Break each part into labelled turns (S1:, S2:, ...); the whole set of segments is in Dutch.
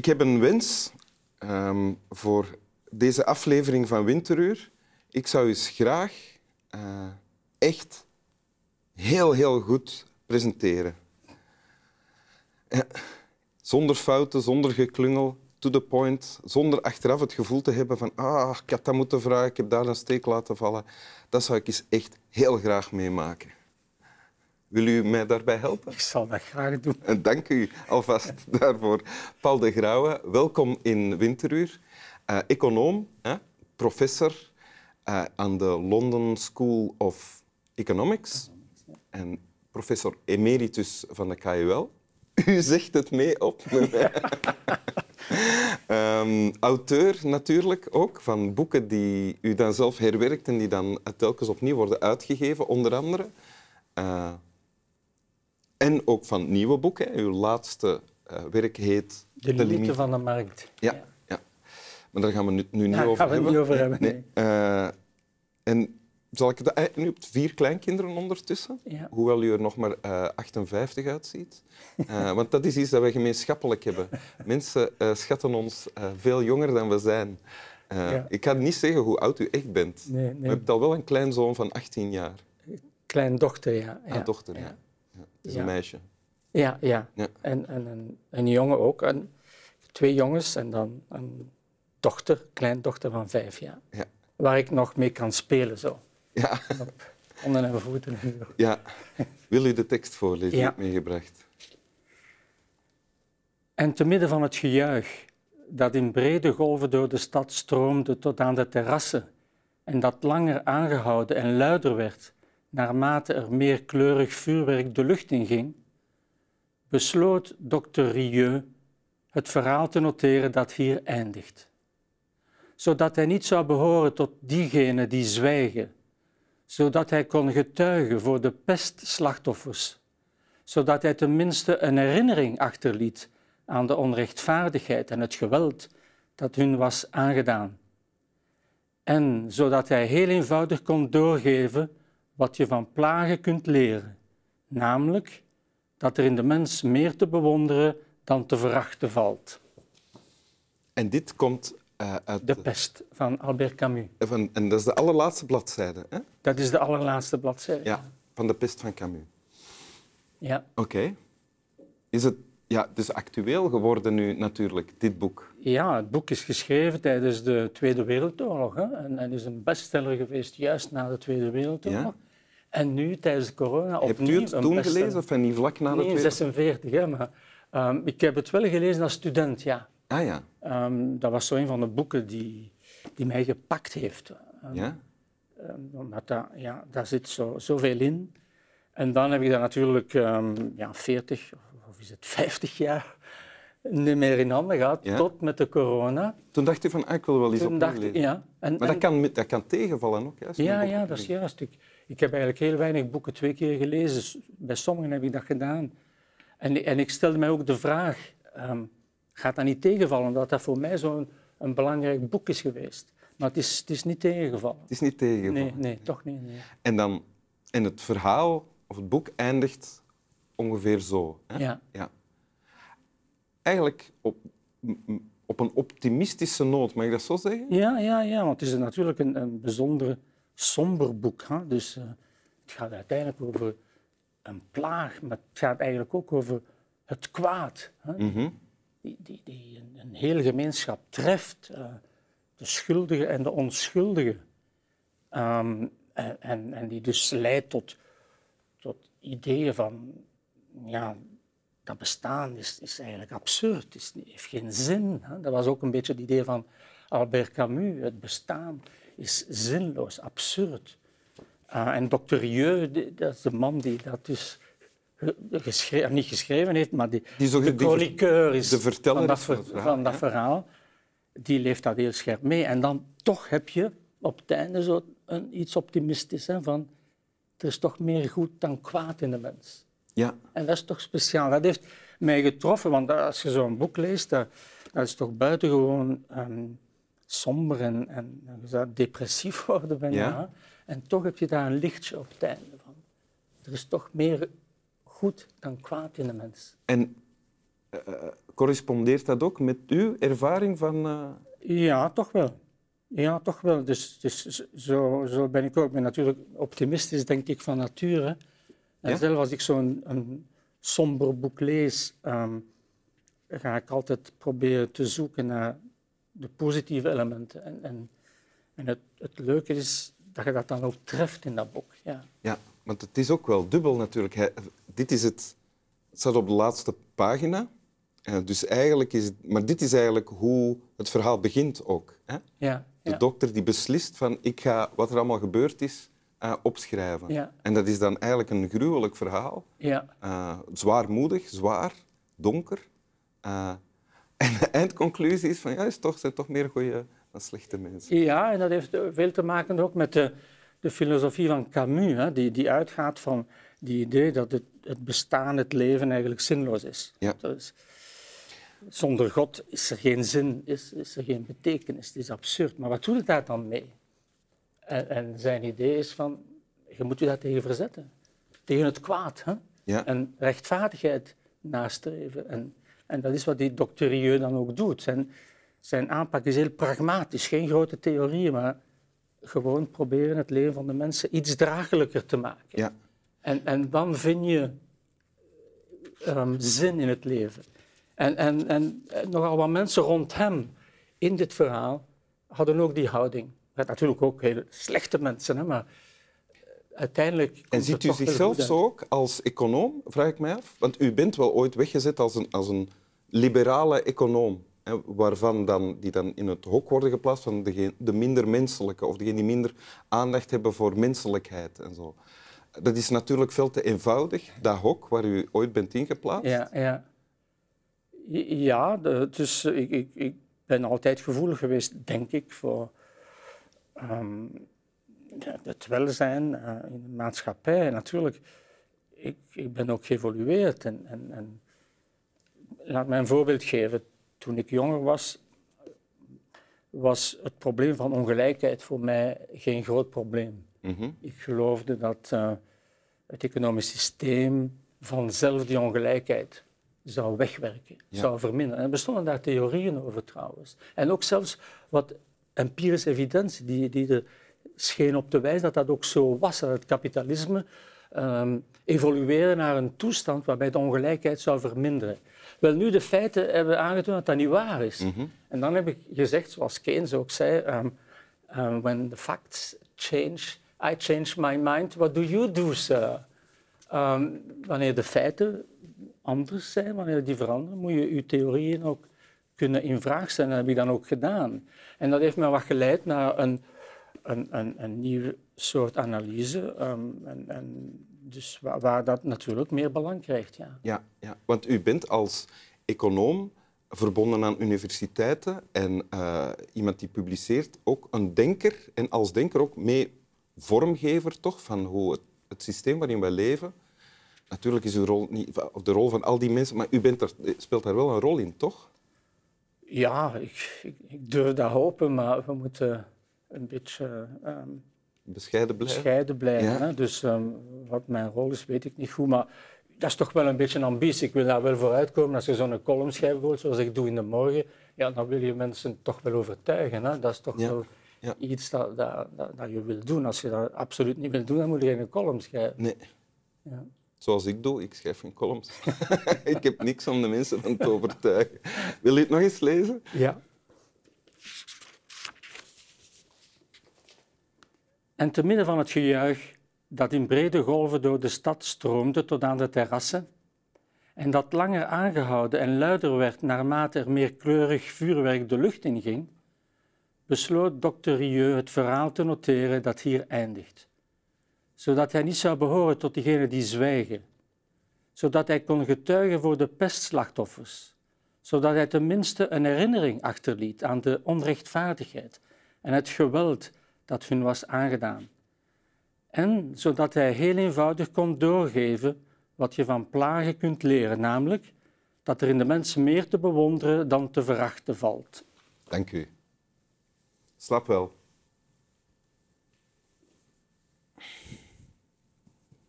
S1: Ik heb een wens ehm, voor deze aflevering van Winteruur. Ik zou eens graag eh, echt heel, heel goed presenteren. Ja, zonder fouten, zonder geklungel, to the point, zonder achteraf het gevoel te hebben van ah, ik had dat moeten vragen, ik heb daar een steek laten vallen. Dat zou ik eens echt heel graag meemaken. Wil u mij daarbij helpen?
S2: Ik zal dat graag doen.
S1: En dank u alvast daarvoor. Paul de Grauwe, welkom in Winteruur. Uh, econoom, hè, professor uh, aan de London School of Economics en professor emeritus van de KUL. U zegt het mee op. um, auteur natuurlijk ook van boeken die u dan zelf herwerkt en die dan telkens opnieuw worden uitgegeven, onder andere. Uh, en ook van nieuwe boeken. Uw laatste uh, werk heet...
S2: De, limieten van de markt.
S1: Ja, ja. ja. Maar daar gaan we nu, nu niet,
S2: ja,
S1: over
S2: gaan we
S1: hebben.
S2: niet over hebben. Nee.
S1: Uh, en zal ik het... Uh, nu hebt vier kleinkinderen ondertussen,
S2: Ja.
S1: hoewel u er nog maar uh, 58 uitziet. Uh, want dat is iets dat wij gemeenschappelijk hebben. Mensen uh, schatten ons veel jonger dan we zijn.
S2: Ja.
S1: Ik kan niet zeggen hoe oud u echt bent.
S2: Nee,
S1: Maar
S2: nee.
S1: u hebt al wel een kleinzoon van 18 jaar.
S2: Kleindochter, ja.
S1: Een dochter, ja. Is
S2: Ja.
S1: een meisje.
S2: Ja, ja. En, en een, een jongen ook. En twee jongens en dan een dochter, kleindochter van vijf jaar.
S1: Ja.
S2: Waar ik nog mee kan spelen, zo.
S1: Ja.
S2: Op handen en voeten.
S1: ja. Wil u de tekst voorlezen
S2: Ja.
S1: meegebracht?
S2: En te midden van het gejuich dat in brede golven door de stad stroomde tot aan de terrassen en dat langer aangehouden en luider werd naarmate er meer kleurig vuurwerk de lucht inging, besloot dokter Rieu het verhaal te noteren dat hier eindigt. Zodat hij niet zou behoren tot diegenen die zwijgen, zodat hij kon getuigen voor de pestslachtoffers, zodat hij tenminste een herinnering achterliet aan de onrechtvaardigheid en het geweld dat hun was aangedaan. En zodat hij heel eenvoudig kon doorgeven wat je van plagen kunt leren, namelijk dat er in de mens meer te bewonderen dan te verachten valt.
S1: En dit komt uh, uit...
S2: De pest van Albert Camus.
S1: Van, en dat is de allerlaatste bladzijde, hè?
S2: Dat is de allerlaatste bladzijde.
S1: Ja, van de pest van Camus.
S2: Ja.
S1: Oké. Is het... Ja, het is actueel geworden nu natuurlijk, dit boek.
S2: Ja, het boek is geschreven tijdens de Tweede Wereldoorlog. Hè? En het is een bestseller geweest juist na de Tweede Wereldoorlog.
S1: Ja.
S2: En nu, tijdens corona, opnieuw
S1: Hebt u het toen gelezen of niet vlak na de
S2: Nee,
S1: Tweede?
S2: 46, hè, maar ehm, ik heb het wel gelezen als student, ja.
S1: Ah ja.
S2: Ehm, dat was zo een van de boeken die, die mij gepakt heeft. Ehm,
S1: ja.
S2: omdat dat, ja, daar zit zo, zoveel in. En dan heb ik dat natuurlijk ja, 40 of, is het 50 jaar niet meer in handen gehad,
S1: Ja.
S2: tot met de corona.
S1: Toen dacht u van, ah, ik wil wel eens
S2: Toen
S1: opnieuw
S2: dacht
S1: lezen.
S2: ja. En,
S1: Maar
S2: en-
S1: dat kan, dat kan tegenvallen ook. Hè, je
S2: ja, ja, dat is juist. Ik, ik heb eigenlijk heel weinig boeken twee keer gelezen. Bij sommigen heb ik dat gedaan. En, en ik stelde mij ook de vraag, ehm, gaat dat niet tegenvallen? Omdat dat voor mij zo'n een belangrijk boek is geweest. Maar het is, het is niet tegengevallen.
S1: Het is niet tegengevallen.
S2: Nee, nee, toch niet. Nee.
S1: En, dan, en het verhaal of het boek eindigt ongeveer zo. Hè?
S2: Ja.
S1: Ja. Eigenlijk op, op een optimistische noot, mag ik dat zo zeggen?
S2: Ja, ja, ja, want het is natuurlijk een, een bijzonder somber boek. Hè? Dus eh, het gaat uiteindelijk over een plaag, maar het gaat eigenlijk ook over het kwaad. Hè?
S1: Mhm.
S2: die, die, die een, een hele gemeenschap treft, eh, de schuldigen en de onschuldigen. Ehm, en, en, en die dus leidt tot, tot ideeën van, ja, dat bestaan is, is eigenlijk absurd, het is, heeft geen zin. Hè? Dat was ook een beetje het idee van Albert Camus, het bestaan is zinloos, absurd. Eh, en. Rieu, die- dat is de man die dat dus ge- geschreven, niet geschreven heeft, maar die,
S1: Die zo-
S2: de chroniqueur is
S1: de verteller
S2: van dat, ver-
S1: verhaal,
S2: van dat
S1: ja.
S2: verhaal, die leeft dat heel scherp mee. En dan toch heb je op het einde zo een, iets optimistisch, hè, van er is toch meer goed dan kwaad in de mens.
S1: Ja.
S2: En dat is toch speciaal. Dat heeft mij getroffen, want als je zo'n boek leest, dat, dat is toch buitengewoon ehm somber en, en je zou depressief worden bijna.
S1: Ja.
S2: En toch heb je daar een lichtje op het einde van. Er is toch meer goed dan kwaad in de mens.
S1: En Uh, correspondeert dat ook met uw ervaring van... Uh...
S2: Ja, toch wel. Ja, toch wel. Dus, dus zo, zo ben ik ook. Ik ben natuurlijk optimistisch, denk ik, van nature. En ja? zelfs als ik zo'n een somber boek lees, um, ga ik altijd proberen te zoeken naar de positieve elementen. En, en, en het, het leuke is dat je dat dan ook treft in dat boek. Ja,
S1: ja want het is ook wel dubbel natuurlijk. dit is het, het staat op de laatste pagina. Uh, dus eigenlijk is het, maar dit is eigenlijk hoe het verhaal begint ook. Hè? Ja, de dokter die beslist van ik ga wat er allemaal gebeurd is uh, opschrijven. Ja. En dat is dan eigenlijk een gruwelijk verhaal. Ja. Uh, zwaarmoedig, zwaar, donker. Uh, en de eindconclusie is van ja, is toch, zijn toch meer goede dan slechte mensen.
S2: Ja, en dat heeft veel te maken ook met de, de filosofie van Camus, hè, die, die uitgaat van die idee dat het, het bestaan, het leven eigenlijk zinloos is. Ja. Dus, zonder God is er geen zin, is, is er geen betekenis, het is absurd. Maar wat doet het daar dan mee? En, en, zijn idee is van, je moet je daar tegen verzetten. Tegen het kwaad. Hè? Ja. En rechtvaardigheid nastreven. En, en dat is wat die docteur dan ook doet. Zijn, zijn aanpak is heel pragmatisch, geen grote theorieën, maar gewoon proberen het leven van de mensen iets draaglijker te maken. Ja. En, en dan vind je um, zin in het leven. En, en, en nogal wat mensen rond hem in dit verhaal hadden ook die houding. Natuurlijk ook hele slechte mensen, hè, maar uiteindelijk.
S1: En ziet u zichzelf ook als econoom, vraag ik mij af? Want u bent wel ooit weggezet als een, als een liberale econoom. Hè, waarvan dan, die dan in het hok worden geplaatst van de, de minder menselijke of degene die minder aandacht hebben voor menselijkheid en zo. Dat is natuurlijk veel te eenvoudig, dat hok waar u ooit bent ingeplaatst.
S2: Ja, ja. Ja, dus ik, ik, ik ben altijd gevoelig geweest, denk ik, voor um, het welzijn uh, in de maatschappij. Natuurlijk, ik, ik ben ook geëvolueerd. En, en, en laat mij een voorbeeld geven. Toen ik jonger was, was het probleem van ongelijkheid voor mij geen groot probleem. Mm Ik geloofde dat uh, het economisch systeem vanzelf die ongelijkheid zou wegwerken, zou verminderen. En er bestonden daar theorieën over trouwens. En ook zelfs wat empirische evidentie die, die er scheen op te wijzen dat dat ook zo was, dat het kapitalisme um, evolueerde naar een toestand waarbij de ongelijkheid zou verminderen. Wel, nu de feiten hebben aangetoond dat dat niet waar is. Mhm. En dan heb ik gezegd, zoals Keynes ook zei, um, um, when the facts change, I change my mind, what do you do, sir? wanneer de feiten anders zijn, wanneer die veranderen, moet je je theorieën ook kunnen in vraag stellen. Dat heb ik dan ook gedaan. En dat heeft me wat geleid naar een, een, een, een nieuw soort analyse. Ehm, en, en dus waar, waar, dat natuurlijk meer belang krijgt. Ja.
S1: Ja, ja, want u bent als econoom verbonden aan universiteiten en uh, iemand die publiceert, ook een denker en als denker ook mee vormgever toch, van hoe het, het systeem waarin wij leven natuurlijk is uw rol niet, of de rol van al die mensen, maar u bent er, speelt daar wel een rol in, toch?
S2: Ja, ik, ik, ik durf dat hopen, maar we moeten een beetje um,
S1: bescheiden blijven.
S2: Bescheiden blijven hè? Dus um, wat mijn rol is, weet ik niet goed, maar dat is toch wel een beetje een ambitie. Ik wil daar wel vooruitkomen. Als je zo'n column schrijft, zoals ik doe in de morgen, ja, dan wil je mensen toch wel overtuigen. Hè? Dat is toch wel iets dat, dat, dat, dat, je wil doen. Als je dat absoluut niet wil doen, dan moet je geen column schrijven.
S1: Nee. Ja. Zoals ik doe, ik schrijf geen columns. ik heb niks om de mensen van te overtuigen. Wil je het nog eens lezen?
S2: Ja. En te midden van het gejuich dat in brede golven door de stad stroomde tot aan de terrassen, en dat langer aangehouden en luider werd naarmate er meer kleurig vuurwerk de lucht inging, besloot dokter Rieu het verhaal te noteren dat hier eindigt zodat hij niet zou behoren tot diegenen die zwijgen, zodat hij kon getuigen voor de pestslachtoffers, zodat hij tenminste een herinnering achterliet aan de onrechtvaardigheid en het geweld dat hun was aangedaan. En zodat hij heel eenvoudig kon doorgeven wat je van plagen kunt leren, namelijk dat er in de mens meer te bewonderen dan te verachten valt.
S1: Dank u. Slap wel.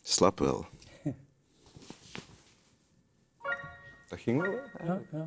S1: Slap wel. Dat ging wel. hè?
S2: Ja, ja.